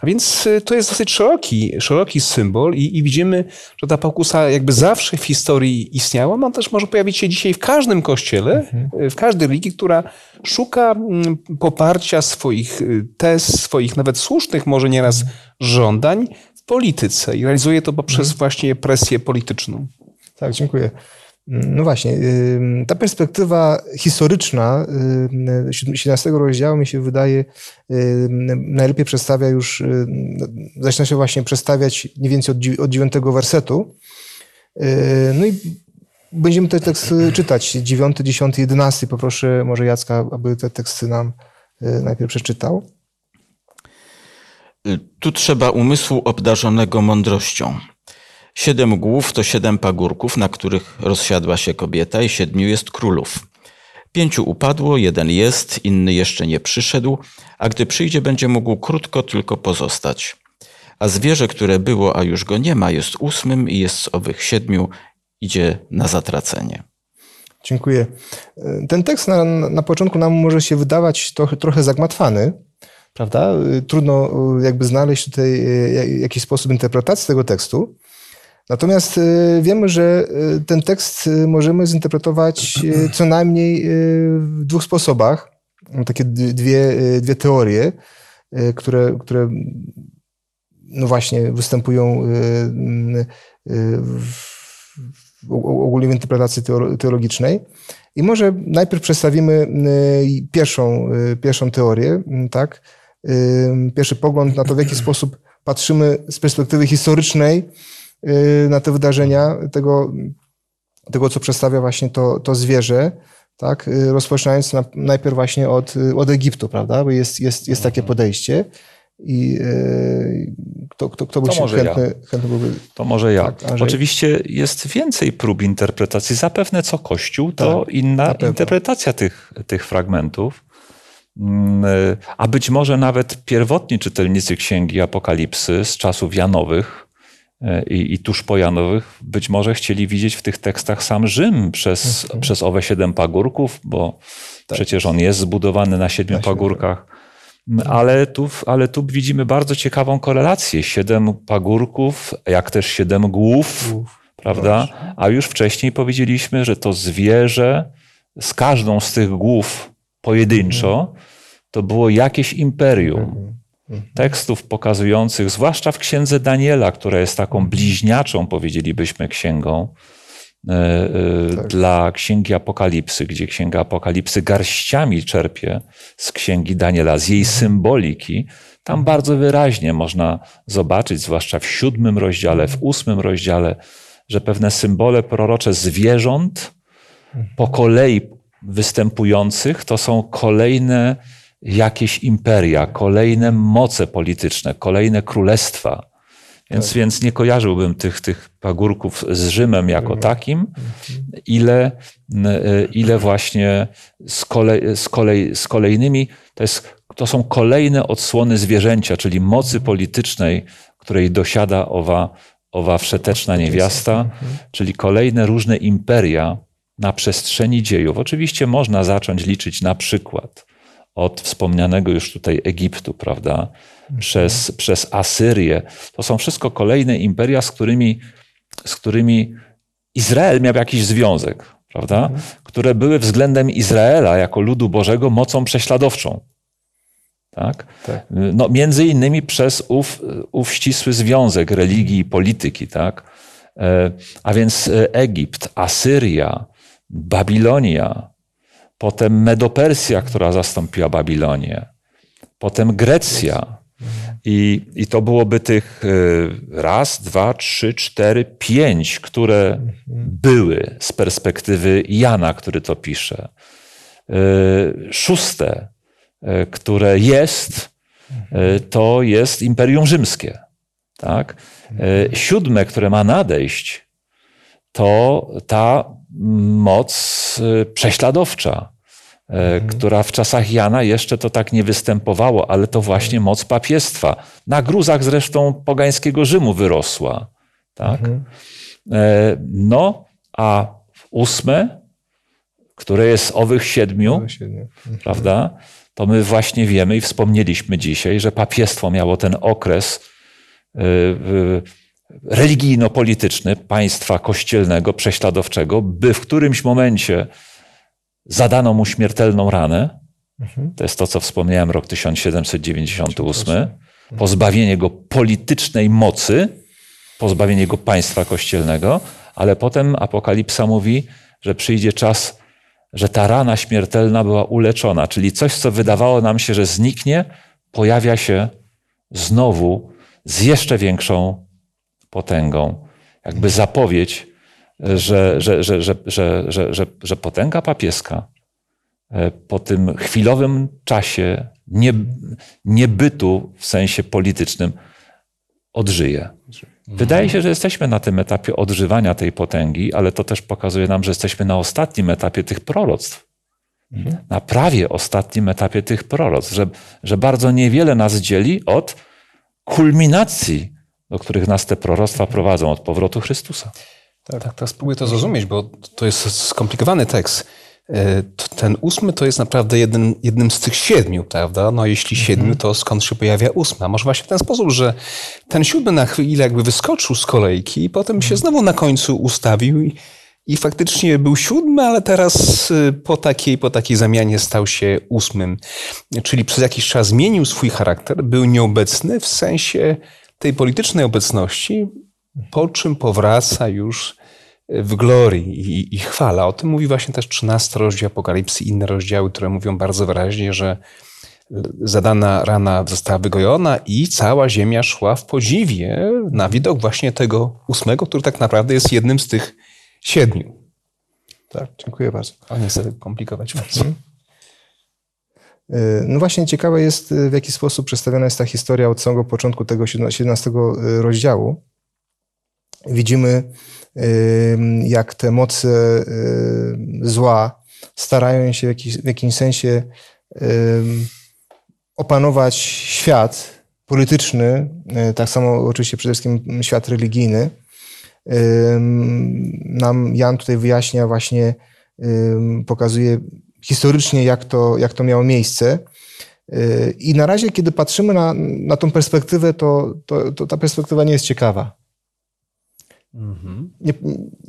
A więc y, to jest dosyć szeroki, szeroki symbol i, i widzimy, że ta pokusa jakby zawsze w historii istniała. Ona też może pojawić się dzisiaj w każdym kościele, y, w każdej religii, która szuka mm, poparcia swoich y, tez, swoich nawet słusznych może nieraz żądań w polityce i realizuje to poprzez właśnie presję polityczną. Tak, dziękuję. No właśnie, ta perspektywa historyczna 17 rozdziału mi się wydaje najlepiej przedstawia już, zaczyna się właśnie przedstawiać mniej więcej od, dziew- od 9 wersetu. Yy, No i będziemy ten tekst y, czytać, 9, 10, 11. Poproszę może Jacka, aby te teksty nam y, najpierw przeczytał. Tu trzeba umysłu obdarzonego mądrością. Siedem głów to siedem pagórków, na których rozsiadła się kobieta, i siedmiu jest królów. Pięciu upadło, jeden jest, inny jeszcze nie przyszedł, a gdy przyjdzie, będzie mógł krótko tylko pozostać. A zwierzę, które było, a już go nie ma, jest ósmym i jest z owych siedmiu, idzie na zatracenie. Dziękuję. Ten tekst na, na początku nam może się wydawać trochę, trochę zagmatwany. prawda? Y, Trudno y, jakby znaleźć tutaj y, jak- jakiś sposób interpretacji tego tekstu. Natomiast y, wiemy, że y, ten tekst y, możemy zinterpretować co najmniej w dwóch sposobach. Takie dwie, dwie teorie, które, które no właśnie występują y, w, ogólnie w interpretacji teolo- teologicznej. I może najpierw przedstawimy pierwszą, pierwszą teorię, y, tak? Pierwszy pogląd na to, w jaki sposób patrzymy z perspektywy historycznej na te wydarzenia, tego, tego co przedstawia właśnie to, to zwierzę, tak? Y, Rozpoczynając na, najpierw właśnie od, y, od Egiptu, prawda? Bo jest, jest, jest takie podejście. I y, kto, kto, kto by To się może ja. chętny, chętny byłby. To może ja. Tak. Oczywiście jest więcej prób interpretacji. Zapewne co Kościół, to Tak, inna interpretacja tych, tych fragmentów. Mm, y, A być może nawet pierwotni czytelnicy Księgi Apokalipsy z czasów Janowych y, i, i tuż po Janowych być może chcieli widzieć w tych tekstach sam Rzym przez, Mhm. przez owe siedem pagórków, bo przecież on jest zbudowany na siedmiu Tak. Na pagórkach. Ale tu, ale tu widzimy bardzo ciekawą korelację. Siedem pagórków, jak też siedem głów, prawda? A już wcześniej powiedzieliśmy, że to zwierzę z każdą z tych głów pojedynczo to było jakieś imperium. Tekstów pokazujących, zwłaszcza w księdze Daniela, która jest taką bliźniaczą, powiedzielibyśmy, księgą e, e, Tak. dla księgi Apokalipsy, gdzie księga Apokalipsy garściami czerpie z księgi Daniela, z jej symboliki. Tam bardzo wyraźnie można zobaczyć, zwłaszcza w siódmym rozdziale, w ósmym rozdziale, że pewne symbole prorocze zwierząt po kolei występujących to są kolejne jakieś imperia, kolejne moce polityczne, kolejne królestwa. Więc, więc nie kojarzyłbym tych, tych pagórków z Rzymem jako takim, ile, y, ile właśnie z, kolej, z, kolej, z kolejnymi, to, jest, to są kolejne odsłony zwierzęcia, czyli mocy politycznej, której dosiada owa, owa wszeteczna niewiasta, czyli kolejne różne imperia na przestrzeni dziejów. Oczywiście można zacząć liczyć na przykład od wspomnianego już tutaj Egiptu, prawda? Przez, przez Asyrię. To są wszystko kolejne imperia, z którymi, z którymi Izrael miał jakiś związek, prawda? Które były względem Izraela jako ludu Bożego mocą prześladowczą. Tak? Tak. No, między innymi przez ów, ów ścisły związek religii i polityki. Tak? E, A więc e, Egipt, Asyria, Babilonia, potem Medopersja, która zastąpiła Babilonię, potem Grecja. I, I to byłoby tych e, raz, dwa, trzy, cztery, pięć, które były z perspektywy Jana, który to pisze. E, Szóste, e, które jest, to jest Imperium Rzymskie. Tak? Siódme, które ma nadejść, to ta moc e, prześladowcza, e, która w czasach Jana jeszcze to tak nie występowało, ale to właśnie moc papiestwa. Na gruzach zresztą pogańskiego Rzymu wyrosła. Tak? E, No, a ósme, które jest owych siedmiu, prawda? To my właśnie wiemy i wspomnieliśmy dzisiaj, że papiestwo miało ten okres y, y, religijno-polityczny państwa kościelnego, prześladowczego, by w którymś momencie zadano mu śmiertelną ranę. To jest to, co wspomniałem, rok 1798. Pozbawienie go politycznej mocy, pozbawienie go państwa kościelnego, ale potem Apokalipsa mówi, że przyjdzie czas, że ta rana śmiertelna była uleczona, czyli coś, co wydawało nam się, że zniknie, pojawia się znowu z jeszcze większą potęgą. Jakby zapowiedź, że, że, że, że, że, że, że, że potęga papieska e, po tym chwilowym czasie nie, niebytu w sensie politycznym odżyje. Wydaje się, że jesteśmy na tym etapie odżywania tej potęgi, ale to też pokazuje nam, że jesteśmy na ostatnim etapie tych proroctw. Na prawie ostatnim etapie tych proroctw, że, że bardzo niewiele nas dzieli od kulminacji, do których nas te proroctwa prowadzą, od powrotu Chrystusa. Tak, teraz spróbuję to zrozumieć, bo to jest skomplikowany tekst. e, ten ósmy to jest naprawdę jeden, jednym z tych siedmiu, prawda? No jeśli siedmiu, mhm. to skąd się pojawia ósma? Może właśnie w ten sposób, że ten siódmy na chwilę jakby wyskoczył z kolejki i potem się znowu na końcu ustawił i, i faktycznie był siódmy, ale teraz y, po takiej, po takiej zamianie stał się ósmym. Czyli przez jakiś czas zmienił swój charakter, był nieobecny w sensie tej politycznej obecności, po czym powraca już w glorii i, i chwala. O tym mówi właśnie też 13 rozdział Apokalipsy, inne rozdziały, które mówią bardzo wyraźnie, że zadana rana została wygojona i cała ziemia szła w podziwie na widok właśnie tego ósmego, który tak naprawdę jest jednym z tych siedmiu. Tak, dziękuję bardzo. A nie chcę komplikować bardzo. Mhm. No właśnie ciekawe jest, w jaki sposób przedstawiona jest ta historia od samego początku tego 17 rozdziału. Widzimy, jak te moce zła starają się w, jakiś, w jakimś sensie opanować świat polityczny, e, tak samo oczywiście przede wszystkim świat religijny. Nam Jan tutaj wyjaśnia właśnie, pokazuje historycznie, jak to, jak to miało miejsce. E, I na razie, kiedy patrzymy na, na tą perspektywę, to, to, to ta perspektywa nie jest ciekawa. Mhm. Nie,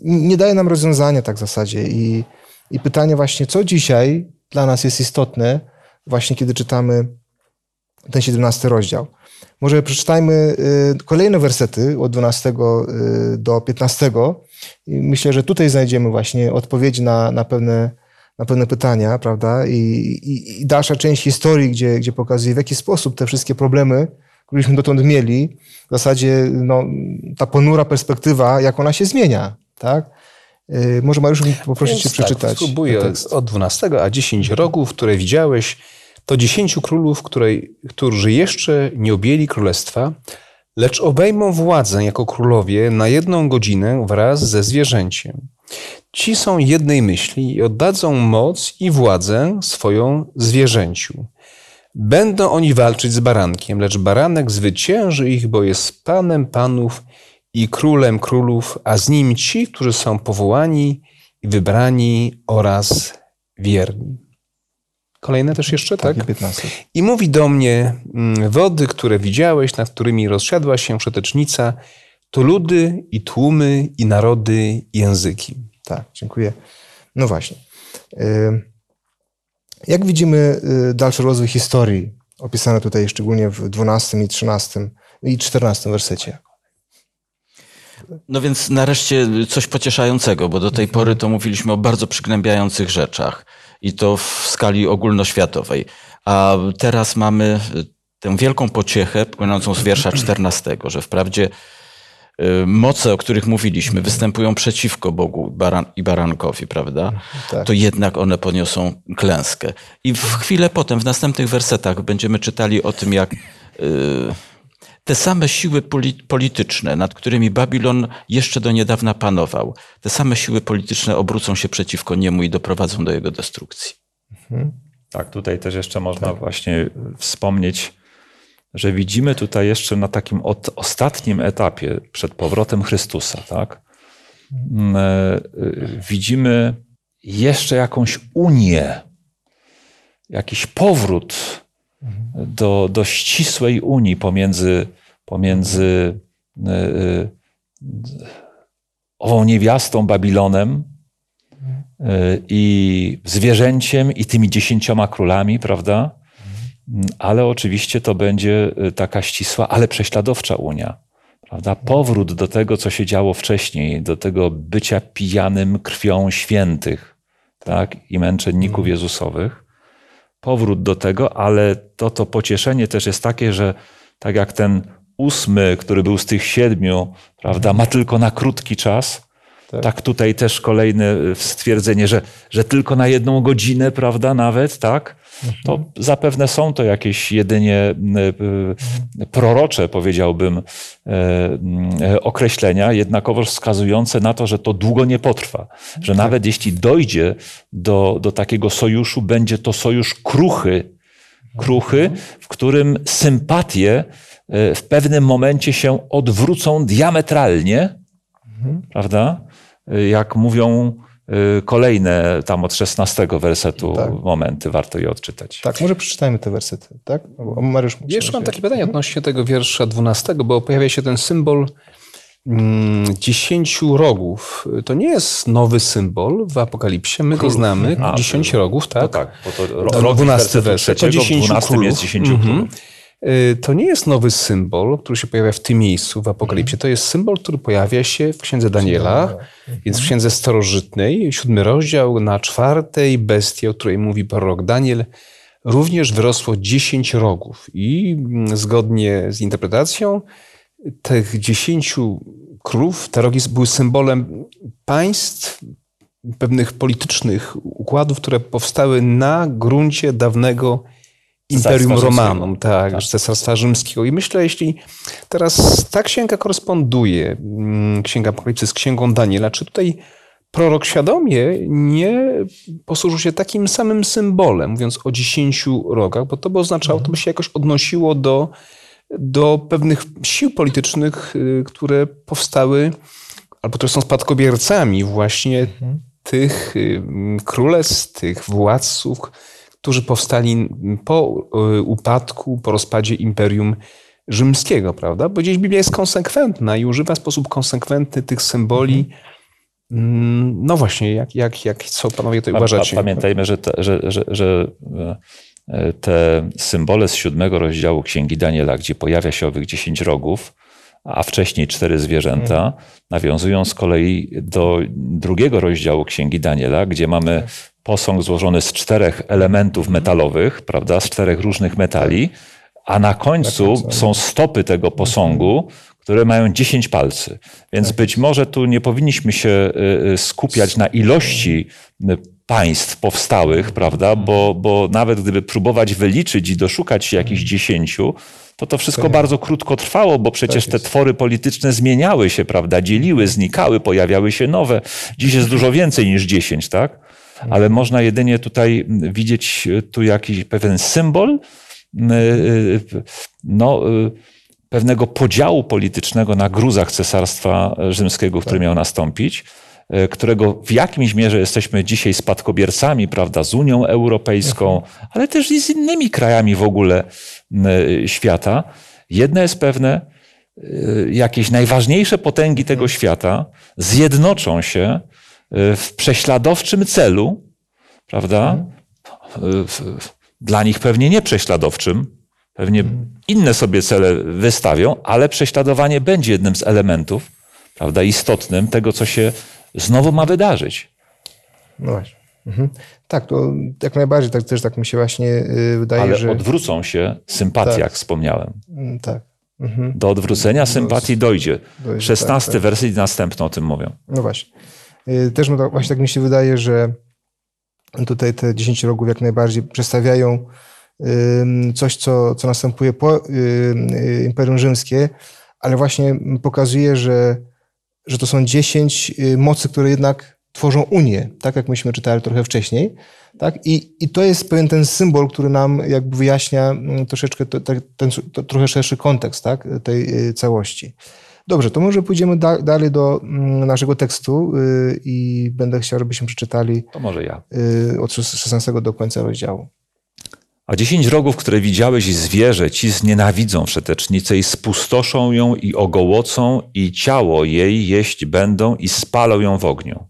nie daje nam rozwiązania tak w zasadzie. I, I pytanie właśnie, co dzisiaj dla nas jest istotne, właśnie kiedy czytamy ten 17 rozdział. Może przeczytajmy y, kolejne wersety od 12 y, do 15. I myślę, że tutaj znajdziemy właśnie odpowiedzi na, na, pewne, na pewne pytania, prawda? I, i, I dalsza część historii, gdzie, gdzie pokazuje, w jaki sposób te wszystkie problemy, któreśmy dotąd mieli, w zasadzie no, ta ponura perspektywa, jak ona się zmienia, tak? Y, może Mariusz poprosić Cię tak, przeczytać. Spróbuję od 12, a 10 rogów, które widziałeś, to dziesięciu królów, której, którzy jeszcze nie objęli królestwa, lecz obejmą władzę jako królowie na jedną godzinę wraz ze zwierzęciem. Ci są jednej myśli i oddadzą moc i władzę swoją zwierzęciu. Będą oni walczyć z barankiem, lecz baranek zwycięży ich, bo jest panem panów i królem królów, a z nim ci, którzy są powołani i wybrani oraz wierni. Kolejne też jeszcze, tak? tak? 15. I mówi do mnie, mm, wody, które widziałeś, nad którymi rozsiadła się przetecznica, to ludy i tłumy i narody i języki. Tak, dziękuję. No właśnie. Jak widzimy y, dalszy rozwój historii, opisany tutaj szczególnie w 12 i 13 i 14 wersecie? No więc nareszcie coś pocieszającego, bo do tej pory to mówiliśmy o bardzo przygnębiających rzeczach i to w skali ogólnoświatowej. A teraz mamy tę wielką pociechę płynącą z wiersza 14, że wprawdzie y, moce, o których mówiliśmy, występują przeciwko Bogu i barankowi, prawda? Tak. To jednak one poniosą klęskę. I w chwilę potem, w następnych wersetach będziemy czytali o tym, jak y, te same siły polityczne, nad którymi Babilon jeszcze do niedawna panował, te same siły polityczne obrócą się przeciwko niemu i doprowadzą do jego destrukcji. Mhm. Tak, tutaj też jeszcze można tak. właśnie wspomnieć, że widzimy tutaj jeszcze na takim od, ostatnim etapie przed powrotem Chrystusa, tak? Mm, e, widzimy jeszcze jakąś unię, jakiś powrót do, do ścisłej unii pomiędzy, pomiędzy y, ową niewiastą Babilonem i zwierzęciem i tymi dziesięcioma królami, prawda? Ale oczywiście to będzie taka ścisła, ale prześladowcza Unia. Prawda? Powrót do tego, co się działo wcześniej, do tego bycia pijanym krwią świętych tak? i męczenników mhm. Jezusowych powrót do tego, ale to, to pocieszenie też jest takie, że tak jak ten ósmy, który był z tych siedmiu, prawda, ma tylko na krótki czas, tak. tak, tutaj też kolejne stwierdzenie, że, że tylko na jedną godzinę, prawda, nawet, tak? To zapewne są to jakieś jedynie e, e, prorocze, powiedziałbym, e, określenia, jednakowoż wskazujące na to, że to długo nie potrwa. Że tak. nawet jeśli dojdzie do, do takiego sojuszu, będzie to sojusz kruchy, kruchy, w którym sympatie w pewnym momencie się odwrócą diametralnie, mhm. prawda? Jak mówią y, kolejne tam od 16 wersetu Tak. momenty, warto je odczytać. Tak, może przeczytajmy te wersety, tak? Mariusz, Jeszcze mam takie pytanie odnośnie tego wiersza 12, bo pojawia się ten symbol mm, dziesięciu rogów. To nie jest nowy symbol w Apokalipsie. My go znamy. A, dziesięć rogów, tak? To tak, bo to ro- To rok 12 wersetu werset, to trzeciego, w 10 12 królów. jest 10 Mhm. królów. To nie jest nowy symbol, który się pojawia w tym miejscu w Apokalipsie. To jest symbol, który pojawia się w Księdze Daniela, więc w Księdze Starożytnej, siódmy rozdział, na czwartej bestii, o której mówi prorok Daniel, również wyrosło dziesięć rogów. I mm, zgodnie z interpretacją tych dziesięciu królów, te rogi były symbolem państw, pewnych politycznych układów, które powstały na gruncie dawnego Imperium Romanum, tak, Tak. Cesarstwa Rzymskiego. I myślę, jeśli teraz ta księga koresponduje, mm, księga Apokalipsy z księgą Daniela, czy tutaj prorok świadomie nie posłużył się takim samym symbolem, mówiąc o dziesięciu rogach, bo to by oznaczało, to by się jakoś odnosiło do, do pewnych sił politycznych, y, które powstały, albo które są spadkobiercami właśnie tych y, królestw, tych władców, którzy powstali po y, upadku, po rozpadzie Imperium Rzymskiego, prawda? Bo gdzieś Biblia jest konsekwentna i używa w sposób konsekwentny tych symboli. Mm, No właśnie, jak, jak, jak co panowie tutaj uważacie? pa- Pamiętajmy, że te, że, że, że e, te symbole z siódmego rozdziału Księgi Daniela, gdzie pojawia się owych dziesięć rogów, a wcześniej cztery zwierzęta, nawiązują z kolei do drugiego rozdziału Księgi Daniela, gdzie mamy posąg złożony z czterech elementów metalowych, prawda, z czterech różnych metali, a na końcu są stopy tego posągu, które mają 10 palcy. Więc być może tu nie powinniśmy się y, y, skupiać na ilości y, państw powstałych, prawda? Bo, bo nawet gdyby próbować wyliczyć i doszukać się jakichś dziesięciu, to to wszystko bardzo krótko trwało, bo przecież te twory polityczne zmieniały się, prawda? Dzieliły, znikały, pojawiały się nowe. Dziś jest dużo więcej niż dziesięć, tak? Ale można jedynie tutaj widzieć y, tu jakiś pewien symbol, y, y, no, pewnego podziału politycznego na gruzach Cesarstwa Rzymskiego, który miał nastąpić, którego w jakimś mierze jesteśmy dzisiaj spadkobiercami, prawda, z Unią Europejską, ale też i z innymi krajami w ogóle y, świata. Jedno jest pewne, jakieś najważniejsze potęgi tego świata zjednoczą się w prześladowczym celu, prawda? Y, w- w- Dla nich pewnie nie prześladowczym, pewnie inne sobie cele wystawią, ale prześladowanie będzie jednym z elementów, prawda, istotnym tego, co się znowu ma wydarzyć. No właśnie. Mhm. Tak, to jak najbardziej, tak też tak mi się właśnie y, wydaje, Ale że... odwrócą się sympatie, Tak. jak wspomniałem. Mm, Tak. Mhm. Do odwrócenia sympatii dojdzie. dojdzie, 16 tak, tak. werset następny o tym mówią. No właśnie. Y, Też tak- właśnie tak mi się wydaje, że tutaj te 10 rogów jak najbardziej przedstawiają coś, co, co następuje po y, Imperium Rzymskie, ale właśnie pokazuje, że, że to są 10 y, mocy, które jednak tworzą Unię, tak jak myśmy czytali trochę wcześniej. Tak? I, I to jest pewien ten symbol, który nam jakby wyjaśnia mm, troszeczkę to, te- ten to, trochę szerszy kontekst tak? tej całości. Dobrze, to może pójdziemy da, dalej do mm, naszego tekstu y, i będę chciał, żebyśmy przeczytali To może ja. y, od 16 do końca rozdziału. A dziesięć rogów, które widziałeś i zwierzę, ci znienawidzą wszetecznicę i spustoszą ją i ogołocą i ciało jej jeść będą i spalą ją w ogniu.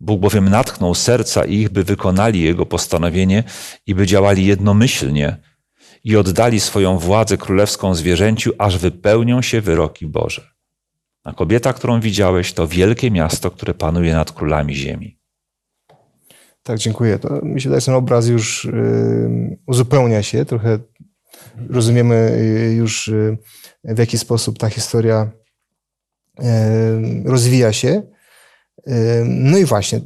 Bóg bowiem natchnął serca ich, by wykonali jego postanowienie i by działali jednomyślnie i oddali swoją władzę królewską zwierzęciu, aż wypełnią się wyroki Boże. A kobieta, którą widziałeś, to wielkie miasto, które panuje nad królami ziemi. Tak, dziękuję. To mi się wydaje, że ten obraz już y, uzupełnia się. Trochę rozumiemy y, już, y, w jaki sposób ta historia rozwija się. No i właśnie,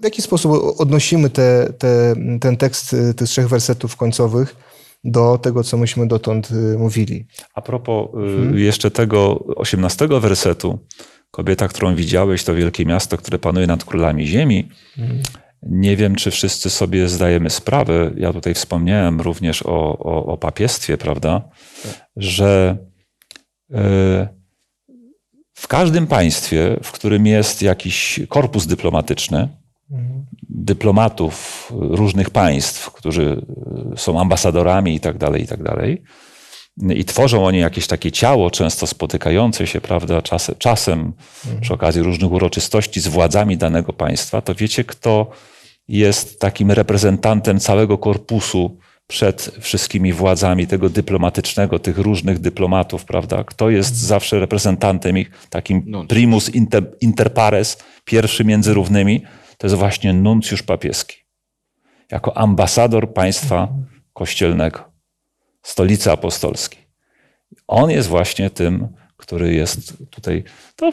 w jaki sposób odnosimy te, te, ten tekst tych trzech wersetów końcowych do tego, co myśmy dotąd y, mówili. A propos y, jeszcze tego 18 wersetu, kobieta, którą widziałeś, to wielkie miasto, które panuje nad królami ziemi. Nie wiem, czy wszyscy sobie zdajemy sprawę, ja tutaj wspomniałem również o, o, o papiestwie, prawda, że y, w każdym państwie, w którym jest jakiś korpus dyplomatyczny, dyplomatów różnych państw, którzy są ambasadorami i tak dalej, i tak dalej. I tworzą oni jakieś takie ciało, często spotykające się, prawda, czasem, czasem przy okazji różnych uroczystości z władzami danego państwa, to wiecie, kto jest takim reprezentantem całego korpusu przed wszystkimi władzami tego dyplomatycznego, tych różnych dyplomatów, prawda? Kto jest zawsze reprezentantem ich, takim primus inter, inter pares, pierwszy między równymi, to jest właśnie nuncjusz papieski. Jako ambasador państwa kościelnego, stolicy apostolskiej. On jest właśnie tym, który jest tutaj. To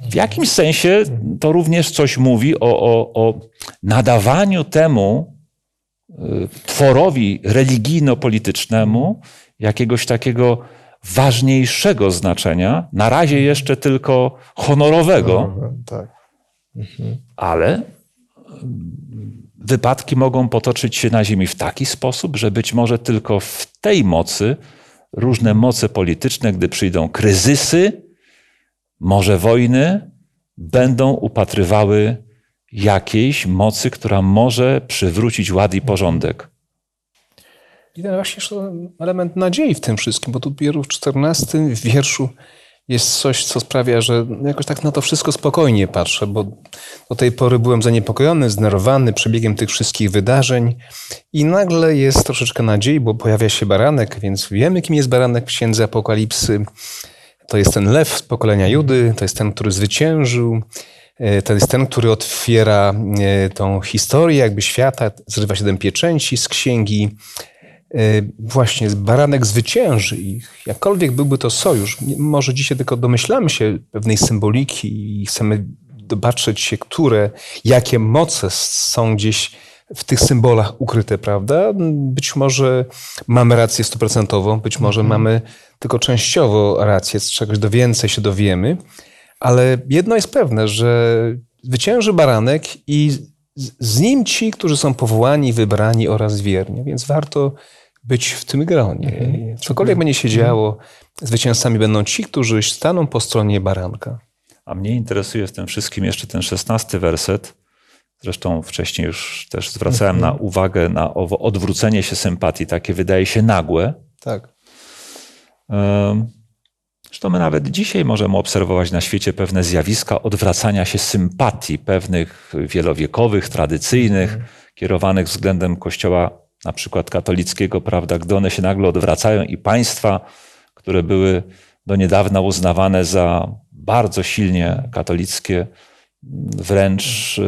w jakimś sensie to również coś mówi o, o, o nadawaniu temu y, tworowi religijno-politycznemu jakiegoś takiego ważniejszego znaczenia, na razie jeszcze tylko honorowego, Tak. Ale wypadki mogą potoczyć się na Ziemi w taki sposób, że być może tylko w tej mocy różne moce polityczne, gdy przyjdą kryzysy, może wojny, będą upatrywały jakiejś mocy, która może przywrócić ład i porządek. I ten właśnie element nadziei w tym wszystkim, bo tu dopiero w 14 wierszu jest coś, co sprawia, że jakoś tak na to wszystko spokojnie patrzę, bo do tej pory byłem zaniepokojony, zdenerwowany przebiegiem tych wszystkich wydarzeń i nagle jest troszeczkę nadziei, bo pojawia się baranek, więc wiemy, kim jest baranek w Księdze Apokalipsy. To jest ten lew z pokolenia Judy, to jest ten, który zwyciężył, e, to jest ten, który otwiera e, tą historię jakby świata, zrywa siedem pieczęci z księgi. E, Właśnie baranek zwycięży ich. Jakkolwiek byłby to sojusz, może dzisiaj tylko domyślamy się pewnej symboliki i chcemy zobaczyć się, które, jakie moce są gdzieś w tych symbolach ukryte, prawda? Być może mamy rację stuprocentową, być może mamy tylko częściowo rację, z czegoś do więcej się dowiemy, ale jedno jest pewne, że zwycięży baranek i z- nim ci, którzy są powołani, wybrani oraz wierni, więc warto być w tym gronie. Cokolwiek będzie się działo, zwycięzcami będą ci, którzy staną po stronie baranka. A mnie interesuje w tym wszystkim jeszcze ten szesnasty werset. Zresztą wcześniej już też zwracałem na uwagę na owo odwrócenie się sympatii, takie wydaje się nagłe. Tak. Zresztą my nawet dzisiaj możemy obserwować na świecie pewne zjawiska odwracania się sympatii pewnych wielowiekowych, tradycyjnych, kierowanych względem Kościoła na przykład katolickiego, prawda, gdy one się nagle odwracają i państwa, które były do niedawna uznawane za bardzo silnie katolickie, wręcz,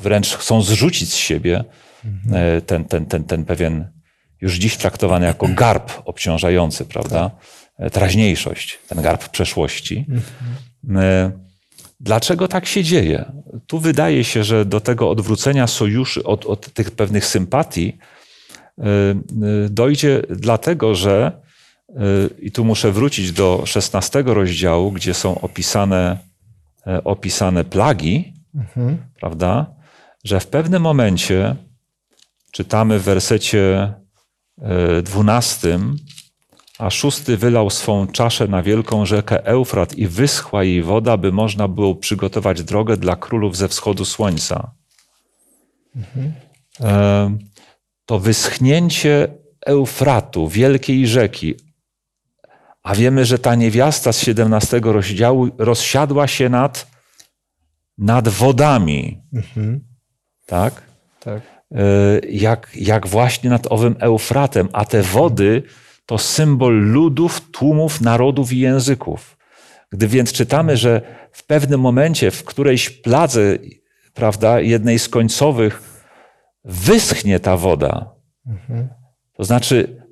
wręcz chcą zrzucić z siebie e, ten, ten, ten, ten pewien już dziś traktowany jako garb obciążający, prawda? E, Teraźniejszość, ten garb przeszłości. E, Dlaczego tak się dzieje? Tu wydaje się, że do tego odwrócenia sojuszy od, od tych pewnych sympatii e, e, dojdzie dlatego, że e, i tu muszę wrócić do 16 rozdziału, gdzie są opisane, e, opisane plagi, prawda? Że w pewnym momencie czytamy w wersecie e, 12, a szósty wylał swą czaszę na wielką rzekę Eufrat i wyschła jej woda, by można było przygotować drogę dla królów ze wschodu słońca. E, To wyschnięcie Eufratu, wielkiej rzeki, a wiemy, że ta niewiasta z 17 rozdziału rozsiadła się nad, nad wodami. Tak? Tak. E, jak, jak właśnie nad owym Eufratem, a te wody to symbol ludów, tłumów, narodów i języków. Gdy więc czytamy, że w pewnym momencie, w którejś pladze, prawda, jednej z końcowych, wyschnie ta woda, to znaczy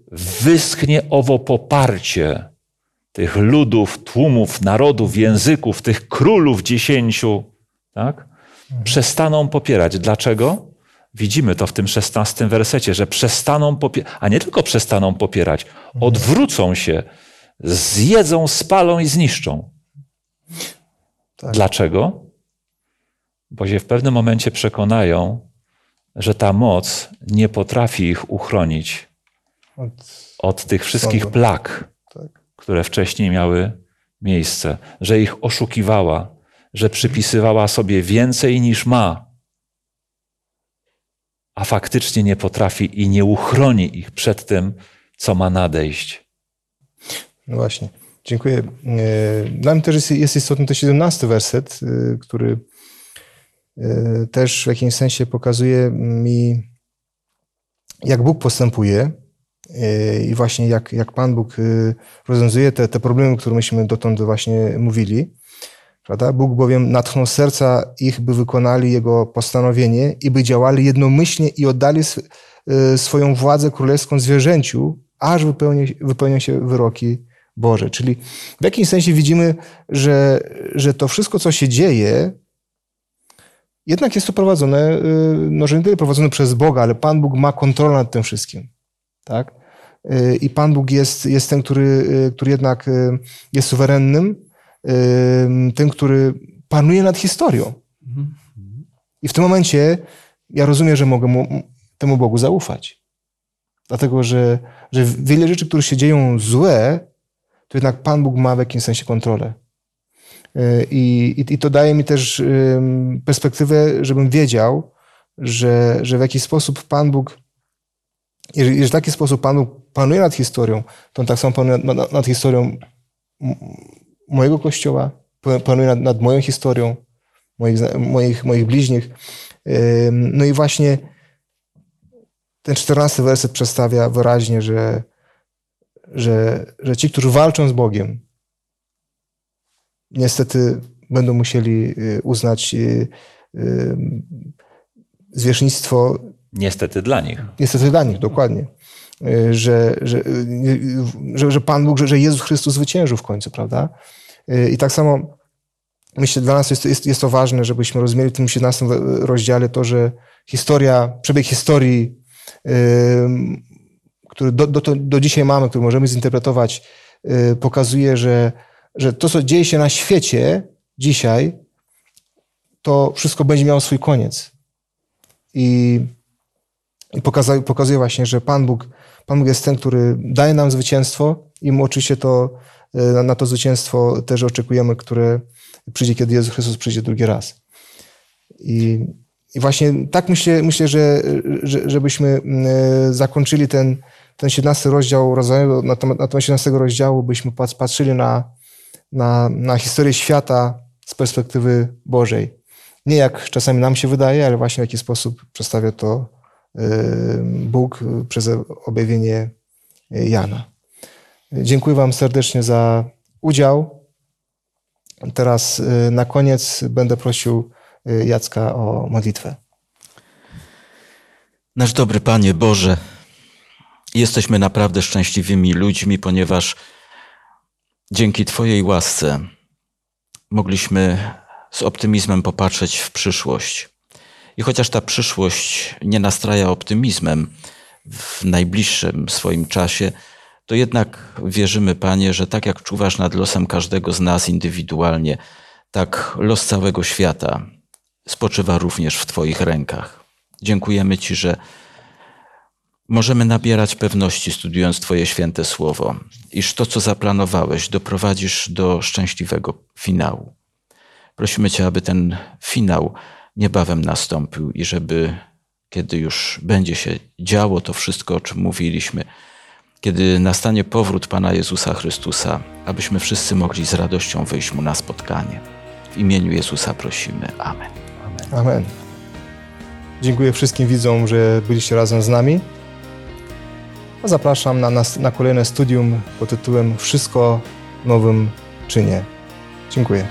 wyschnie owo poparcie tych ludów, tłumów, narodów, języków, tych królów dziesięciu, tak? przestaną popierać. Dlaczego? Widzimy to w tym szesnastym wersecie, że przestaną popierać, a nie tylko przestaną popierać, odwrócą się, zjedzą, spalą i zniszczą. Tak. Dlaczego? Bo się w pewnym momencie przekonają, że ta moc nie potrafi ich uchronić Od, od tych wszystkich Sądu. plag, tak. które wcześniej miały miejsce, że ich oszukiwała, że przypisywała sobie więcej niż ma, a faktycznie nie potrafi i nie uchroni ich przed tym, co ma nadejść. No właśnie, dziękuję. E, dla mnie też jest, jest istotny ten 17 werset, e, który e, też w jakimś sensie pokazuje mi, jak Bóg postępuje i właśnie jak, jak Pan Bóg rozwiązuje te, te problemy, które myśmy dotąd właśnie mówili. Prawda? Bóg bowiem natchnął serca ich, by wykonali Jego postanowienie i by działali jednomyślnie i oddali swoją władzę królewską zwierzęciu, aż wypełni, wypełnią się wyroki Boże. Czyli w jakimś sensie widzimy, że, że to wszystko, co się dzieje, jednak jest to prowadzone, y, no, że nie tyle prowadzone przez Boga, ale Pan Bóg ma kontrolę nad tym wszystkim. Tak? Y, I Pan Bóg jest, jest ten, który, y, który jednak jest suwerennym, tym, który panuje nad historią. I w tym momencie ja rozumiem, że mogę mu, temu Bogu zaufać. Dlatego, że, że wiele rzeczy, które się dzieją złe, to jednak Pan Bóg ma w jakimś sensie kontrolę. Y, I, i, I, to daje mi też perspektywę, żebym wiedział, że, że w jakiś sposób Pan Bóg, jeżeli, jeżeli w taki sposób Pan Bóg panuje nad historią, to on tak samo panuje nad, nad historią mojego kościoła, panuje nad, nad moją historią, moich, moich, moich bliźnich. No i właśnie ten czternasty werset przedstawia wyraźnie, że że, że ci, którzy walczą z Bogiem, niestety będą musieli y, uznać y, zwierzchnictwo. Niestety dla nich. Niestety dla nich, dokładnie. Że, że, że, że Pan Bóg, że, że Jezus Chrystus zwyciężył w końcu, prawda? I tak samo myślę, dla nas jest, jest, jest to ważne, żebyśmy rozumieli w tym 17 rozdziale to, że historia, przebieg historii który do, do, do dzisiaj mamy, który możemy zinterpretować, yy, pokazuje, że, że to, co dzieje się na świecie dzisiaj, to wszystko będzie miało swój koniec. I, i pokazuje, pokazuje właśnie, że Pan Bóg, Pan Bóg jest ten, który daje nam zwycięstwo i my oczywiście to, yy, na to zwycięstwo też oczekujemy, które przyjdzie, kiedy Jezus Chrystus przyjdzie drugi raz. I, i właśnie tak myślę, myślę że, że żebyśmy yy, zakończyli ten, ten 17 rozdział, na temat, na temat 17 rozdziału byśmy patrzyli na, na, na historię świata z perspektywy Bożej. Nie jak czasami nam się wydaje, ale właśnie w jaki sposób przedstawia to Bóg przez objawienie Jana. Dziękuję Wam serdecznie za udział. Teraz y, na koniec będę prosił y, Jacka o modlitwę. Nasz dobry Panie Boże, Jesteśmy naprawdę szczęśliwymi ludźmi, ponieważ dzięki Twojej łasce mogliśmy z optymizmem popatrzeć w przyszłość. I chociaż ta przyszłość nie nastraja optymizmem w najbliższym swoim czasie, to jednak wierzymy, Panie, że tak jak czuwasz nad losem każdego z nas indywidualnie, tak los całego świata spoczywa również w Twoich rękach. Dziękujemy Ci, że Możemy nabierać pewności, studiując Twoje święte słowo, iż to, co zaplanowałeś, doprowadzisz do szczęśliwego finału. Prosimy Cię, aby ten finał niebawem nastąpił i żeby, kiedy już będzie się działo to wszystko, o czym mówiliśmy, kiedy nastanie powrót Pana Jezusa Chrystusa, abyśmy wszyscy mogli z radością wyjść Mu na spotkanie. W imieniu Jezusa prosimy. Amen. Amen. Dziękuję wszystkim widzom, że byliście razem z nami. Zapraszam na, na, na kolejne studium pod tytułem Wszystko nowym czynie. Dziękuję.